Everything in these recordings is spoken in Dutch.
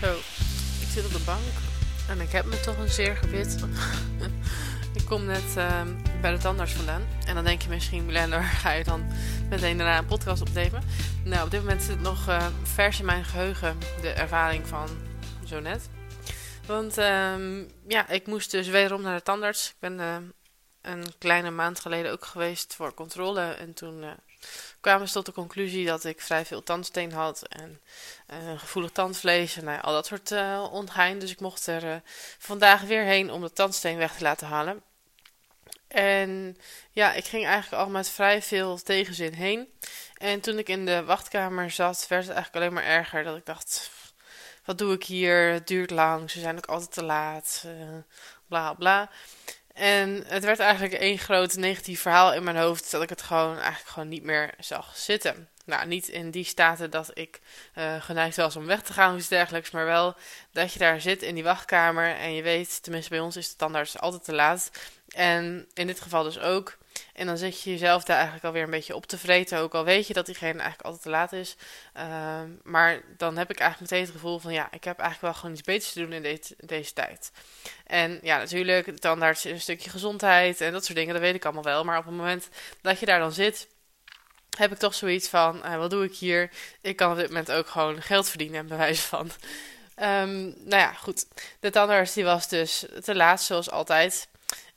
Zo, ik zit op de bank en ik heb me toch een zeer gebit. ik kom net ehm, bij de tandarts vandaan. En dan denk je misschien, Milena, ga je dan meteen daarna een podcast opnemen? Nou, op dit moment zit het nog uh, vers in mijn geheugen, de ervaring van zo net. Want ehm, ja, ik moest dus wederom naar de tandarts. Ik ben uh, een kleine maand geleden ook geweest voor controle. En toen uh, kwamen ze tot de conclusie dat ik vrij veel tandsteen had en uh, gevoelig tandvlees en nou, al dat soort uh. Dus ik mocht er uh, vandaag weer heen om de tandsteen weg te laten halen. En ja, ik ging eigenlijk al met vrij veel tegenzin heen. En toen ik in de wachtkamer zat, werd het eigenlijk alleen maar erger. Dat ik dacht, wat doe ik hier? Het duurt lang, ze zijn ook altijd te laat, bla bla. En het werd eigenlijk één groot negatief verhaal in mijn hoofd dat ik het gewoon eigenlijk gewoon niet meer zag zitten. Nou, niet in die staten dat ik uh, geneigd was om weg te gaan of iets dergelijks, maar wel dat je daar zit in die wachtkamer en je weet, tenminste bij ons is de tandarts altijd te laat. En in dit geval dus ook. En dan zit je jezelf daar eigenlijk alweer een beetje op te vreten. Ook al weet je dat diegene eigenlijk altijd te laat is. Uh, maar dan heb ik eigenlijk meteen het gevoel van ja, ik heb eigenlijk wel gewoon iets beters te doen in deze, tijd. En ja, natuurlijk, de tandarts is een stukje gezondheid en dat soort dingen, dat weet ik allemaal wel. Maar op het moment dat je daar dan zit, heb ik toch zoiets van, uh, wat doe ik hier? Ik kan op dit moment ook gewoon geld verdienen, bij wijze van. Um, nou ja, goed. De tandarts die was dus te laat, zoals altijd.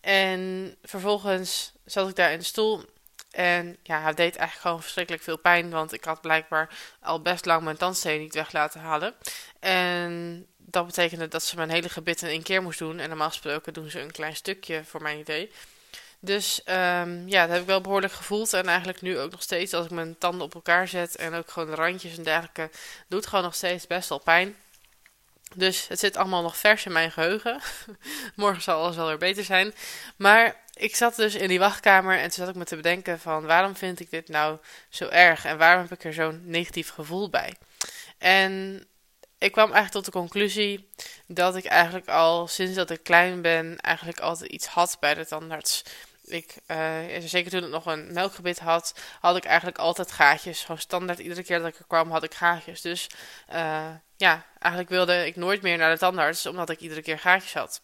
En vervolgens zat ik daar in de stoel. En ja, het deed eigenlijk gewoon verschrikkelijk veel pijn. Want ik had blijkbaar al best lang mijn tandsteen niet weg laten halen. En dat betekende dat ze mijn hele gebit in één keer moest doen. En normaal gesproken doen ze een klein stukje voor mijn idee. Dus um, ja, dat heb ik wel behoorlijk gevoeld. En eigenlijk nu ook nog steeds als ik mijn tanden op elkaar zet. En ook gewoon de randjes en dergelijke. Doet gewoon nog steeds best wel pijn. Dus het zit allemaal nog vers in mijn geheugen. Morgen zal alles wel weer beter zijn. Maar ik zat dus in die wachtkamer en toen zat ik me te bedenken van waarom vind ik dit nou zo erg en waarom heb ik er zo'n negatief gevoel bij. En ik kwam eigenlijk tot de conclusie dat ik eigenlijk al sinds dat ik klein ben eigenlijk altijd iets had bij de tandarts. Ik, uh, zeker toen ik nog een melkgebit had, had ik eigenlijk altijd gaatjes. Gewoon standaard, iedere keer dat ik er kwam, had ik gaatjes. Dus uh, ja, eigenlijk wilde ik nooit meer naar de tandarts, omdat ik iedere keer gaatjes had.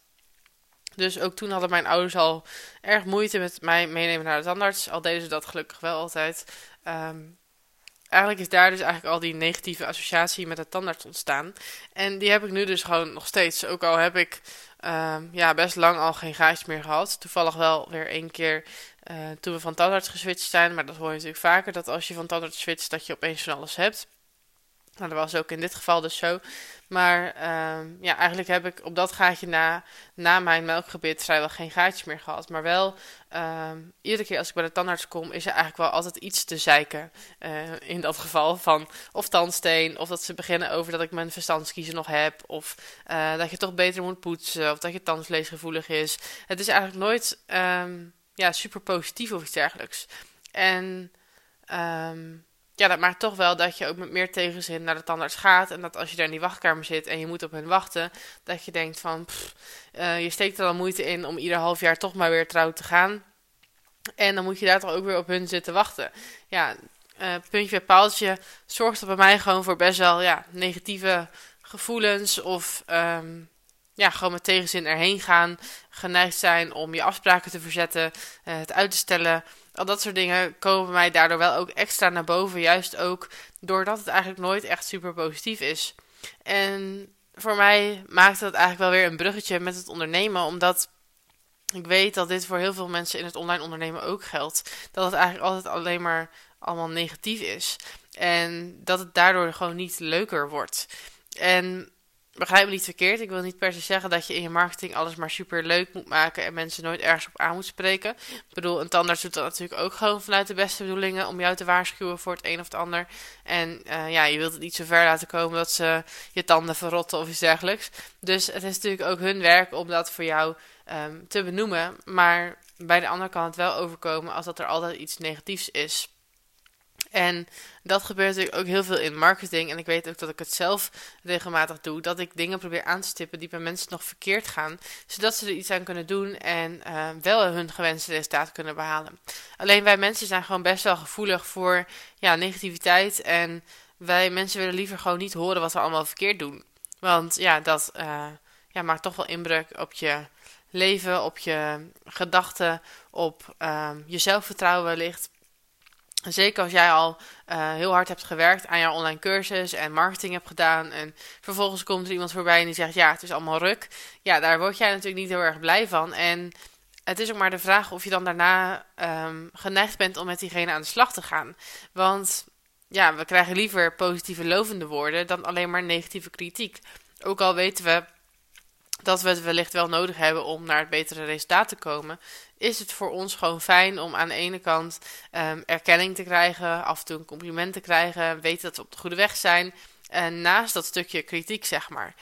Dus ook toen hadden mijn ouders al erg moeite met mij meenemen naar de tandarts. Al deden ze dat gelukkig wel altijd. Um, eigenlijk is daar dus eigenlijk al die negatieve associatie met de tandarts ontstaan. En die heb ik nu dus gewoon nog steeds. Ook al heb ik um, ja, best lang al geen gaatjes meer gehad. Toevallig wel weer één keer uh, toen we van tandarts geswitcht zijn. Maar dat hoor je natuurlijk vaker. Dat als je van tandarts switcht dat je opeens van alles hebt. Nou, dat was ook in dit geval dus zo. Maar um, ja, eigenlijk heb ik op dat gaatje na, na mijn melkgebit vrijwel geen gaatjes meer gehad. Maar wel, um, iedere keer als ik bij de tandarts kom, is er eigenlijk wel altijd iets te zeiken. Uh, in dat geval van of tandsteen, of dat ze beginnen over dat ik mijn verstandskiezen nog heb. Of uh, dat je toch beter moet poetsen, of dat je tandvleesgevoelig is. Het is eigenlijk nooit um, ja, super positief of iets dergelijks. En... Um, ja, dat maakt toch wel dat je ook met meer tegenzin naar de tandarts gaat. En dat als je daar in die wachtkamer zit en je moet op hen wachten, dat je denkt van, pff, uh, je steekt er al moeite in om ieder half jaar toch maar weer trouw te gaan. En dan moet je daar toch ook weer op hun zitten wachten. Ja, uh, puntje bij paaltje zorgt er bij mij gewoon voor best wel ja, negatieve gevoelens of um, ja, gewoon met tegenzin erheen gaan. Geneigd zijn om je afspraken te verzetten, uh, het uit te stellen. Al dat soort dingen komen mij daardoor wel ook extra naar boven. Juist ook doordat het eigenlijk nooit echt super positief is. En voor mij maakt dat eigenlijk wel weer een bruggetje met het ondernemen. Omdat ik weet dat dit voor heel veel mensen in het online ondernemen ook geldt. Dat het eigenlijk altijd alleen maar allemaal negatief is. En dat het daardoor gewoon niet leuker wordt. En begrijp me niet verkeerd. Ik wil niet per se zeggen dat je in je marketing alles maar super leuk moet maken en mensen nooit ergens op aan moet spreken. Ik bedoel, een tandarts doet dat natuurlijk ook gewoon vanuit de beste bedoelingen om jou te waarschuwen voor het een of het ander. En uh, ja, je wilt het niet zo ver laten komen dat ze je tanden verrotten of iets dergelijks. Dus het is natuurlijk ook hun werk om dat voor jou um, te benoemen. Maar bij de ander kan het wel overkomen als dat er altijd iets negatiefs is. En dat gebeurt natuurlijk ook heel veel in marketing. En ik weet ook dat ik het zelf regelmatig doe. Dat ik dingen probeer aan te stippen die bij mensen nog verkeerd gaan. Zodat ze er iets aan kunnen doen en uh, wel hun gewenste resultaat kunnen behalen. Alleen wij mensen zijn gewoon best wel gevoelig voor ja, negativiteit. En wij mensen willen liever gewoon niet horen wat we allemaal verkeerd doen. Want ja, dat uh, ja, maakt toch wel inbreuk op je leven, op je gedachten, op uh, je zelfvertrouwen wellicht. Zeker als jij al uh, heel hard hebt gewerkt aan jouw online cursus en marketing hebt gedaan. En vervolgens komt er iemand voorbij en die zegt: Ja, het is allemaal ruk. Ja, daar word jij natuurlijk niet heel erg blij van. En het is ook maar de vraag of je dan daarna um, geneigd bent om met diegene aan de slag te gaan. Want ja, we krijgen liever positieve lovende woorden dan alleen maar negatieve kritiek. Ook al weten we dat we het wellicht wel nodig hebben om naar het betere resultaat te komen, is het voor ons gewoon fijn om aan de ene kant um, erkenning te krijgen, af en toe een compliment te krijgen, weten dat we op de goede weg zijn. En naast dat stukje kritiek, zeg maar.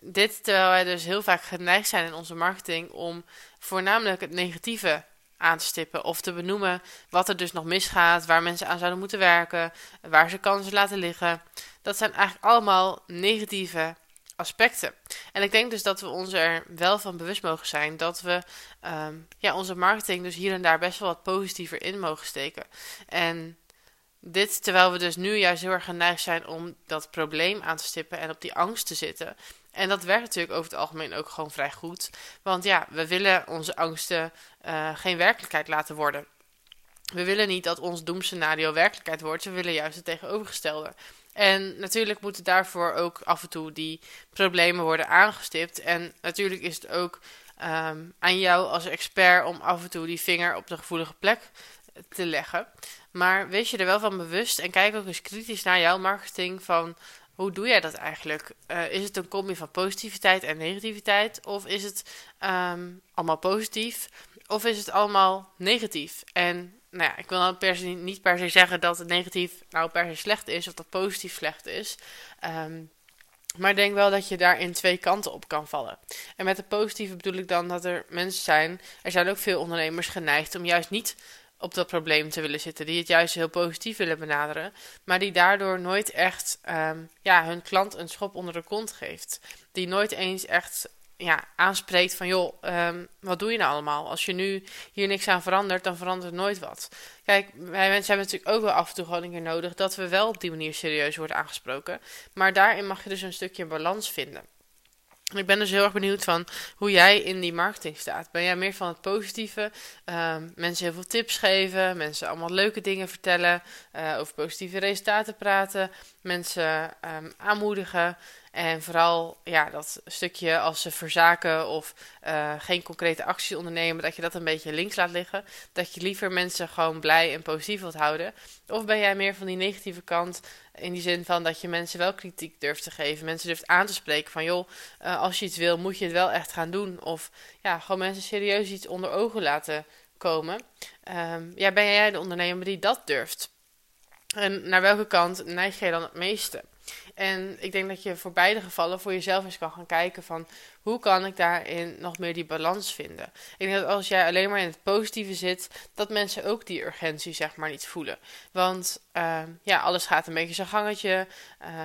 Dit terwijl wij dus heel vaak geneigd zijn in onze marketing om voornamelijk het negatieve aan te stippen of te benoemen wat er dus nog misgaat, waar mensen aan zouden moeten werken, waar ze kansen laten liggen. Dat zijn eigenlijk allemaal negatieve aspecten. En ik denk dus dat we ons er wel van bewust mogen zijn dat we um, ja, onze marketing dus hier en daar best wel wat positiever in mogen steken. En dit terwijl we dus nu juist heel erg geneigd zijn om dat probleem aan te stippen en op die angst te zitten. En dat werkt natuurlijk over het algemeen ook gewoon vrij goed. Want ja, we willen onze angsten uh, geen werkelijkheid laten worden. We willen niet dat ons doemscenario werkelijkheid wordt. We willen juist het tegenovergestelde. En natuurlijk moeten daarvoor ook af en toe die problemen worden aangestipt. En natuurlijk is het ook um, aan jou als expert om af en toe die vinger op de gevoelige plek te leggen. Maar wees je er wel van bewust en kijk ook eens kritisch naar jouw marketing van hoe doe jij dat eigenlijk? Uh, is het een combi van positiviteit en negativiteit? Of is het um, allemaal positief? Of is het allemaal negatief? En nou ja, ik wil dan per se, niet per se zeggen dat het negatief nou per se slecht is of dat positief slecht is. Um, maar ik denk wel dat je daar in twee kanten op kan vallen. En met de positieve bedoel ik dan dat er mensen zijn. Er zijn ook veel ondernemers geneigd om juist niet op dat probleem te willen zitten. Die het juist heel positief willen benaderen. Maar die daardoor nooit echt um, ja, hun klant een schop onder de kont geeft. Die nooit eens echt ja, aanspreekt van joh, um, wat doe je nou allemaal? Als je nu hier niks aan verandert, dan verandert nooit wat. Kijk, wij mensen hebben natuurlijk ook wel af en toe gewoon een keer nodig dat we wel op die manier serieus worden aangesproken. Maar daarin mag je dus een stukje balans vinden. Ik ben dus heel erg benieuwd van hoe jij in die marketing staat. Ben jij meer van het positieve? Um, mensen heel veel tips geven, mensen allemaal leuke dingen vertellen, uh, over positieve resultaten praten, mensen um, aanmoedigen. En vooral ja, dat stukje als ze verzaken of uh, geen concrete acties ondernemen, dat je dat een beetje links laat liggen. Dat je liever mensen gewoon blij en positief wilt houden. Of ben jij meer van die negatieve kant in die zin van dat je mensen wel kritiek durft te geven. Mensen durft aan te spreken van joh, uh, als je iets wil moet je het wel echt gaan doen. Of ja, gewoon mensen serieus iets onder ogen laten komen. Um, ja, ben jij de ondernemer die dat durft? En naar welke kant neig jij dan het meeste? En ik denk dat je voor beide gevallen voor jezelf eens kan gaan kijken van hoe kan ik daarin nog meer die balans vinden. Ik denk dat als jij alleen maar in het positieve zit, dat mensen ook die urgentie zeg maar niet voelen. Want uh, ja, alles gaat een beetje zijn gangetje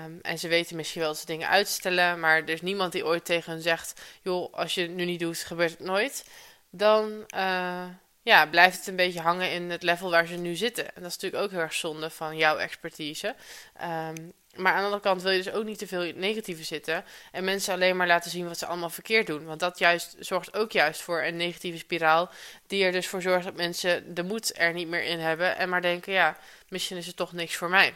um, en ze weten misschien wel dat ze dingen uitstellen, maar er is niemand die ooit tegen hen zegt, joh, als je het nu niet doet, gebeurt het nooit. Dan... Uh, ja, blijft het een beetje hangen in het level waar ze nu zitten. En dat is natuurlijk ook heel erg zonde van jouw expertise. Um, maar aan de andere kant wil je dus ook niet te veel in negatieve zitten. En mensen alleen maar laten zien wat ze allemaal verkeerd doen. Want dat juist zorgt ook juist voor een negatieve spiraal. Die er dus voor zorgt dat mensen de moed er niet meer in hebben. En maar denken, ja, misschien is het toch niks voor mij.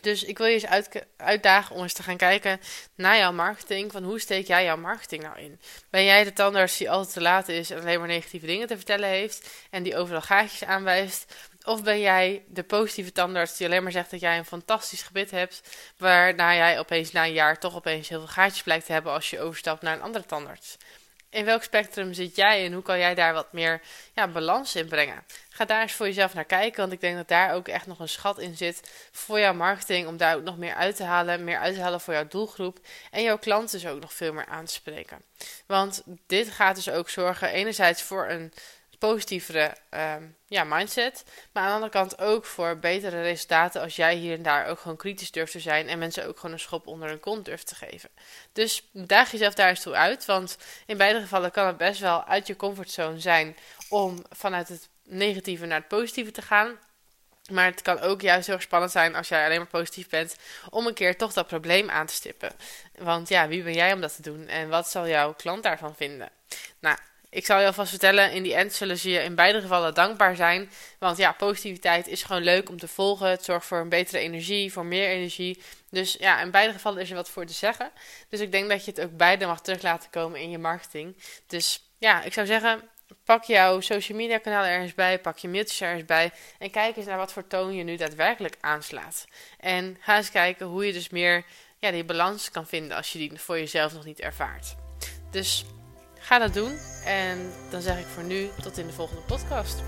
Dus ik wil je eens uitdagen om eens te gaan kijken naar jouw marketing. Van hoe steek jij jouw marketing nou in? Ben jij de tandarts die altijd te laat is en alleen maar negatieve dingen te vertellen heeft en die overal gaatjes aanwijst? Of ben jij de positieve tandarts die alleen maar zegt dat jij een fantastisch gebit hebt, waarna jij opeens na een jaar toch opeens heel veel gaatjes blijkt te hebben als je overstapt naar een andere tandarts? In welk spectrum zit jij en hoe kan jij daar wat meer ja, balans in brengen? Ga daar eens voor jezelf naar kijken, want ik denk dat daar ook echt nog een schat in zit voor jouw marketing, om daar ook nog meer uit te halen, meer uit te halen voor jouw doelgroep en jouw klanten dus ook nog veel meer aan te spreken. Want dit gaat dus ook zorgen enerzijds voor een positievere um, ja, mindset. Maar aan de andere kant ook voor betere resultaten als jij hier en daar ook gewoon kritisch durft te zijn en mensen ook gewoon een schop onder hun kont durft te geven. Dus daag jezelf daar eens toe uit, want in beide gevallen kan het best wel uit je comfortzone zijn om vanuit het negatieve naar het positieve te gaan. Maar het kan ook juist heel erg spannend zijn als jij alleen maar positief bent, om een keer toch dat probleem aan te stippen. Want ja, wie ben jij om dat te doen en wat zal jouw klant daarvan vinden? Nou, ik zal je alvast vertellen, in die end zullen ze je in beide gevallen dankbaar zijn. Want ja, positiviteit is gewoon leuk om te volgen. Het zorgt voor een betere energie, voor meer energie. Dus ja, in beide gevallen is er wat voor te zeggen. Dus ik denk dat je het ook beide mag terug laten komen in je marketing. Dus ja, ik zou zeggen, pak jouw social media kanaal ergens bij, pak je mailtjes ergens bij en kijk eens naar wat voor toon je nu daadwerkelijk aanslaat. En ga eens kijken hoe je dus meer ja, die balans kan vinden als je die voor jezelf nog niet ervaart. Dus ga dat doen en dan zeg ik voor nu tot in de volgende podcast.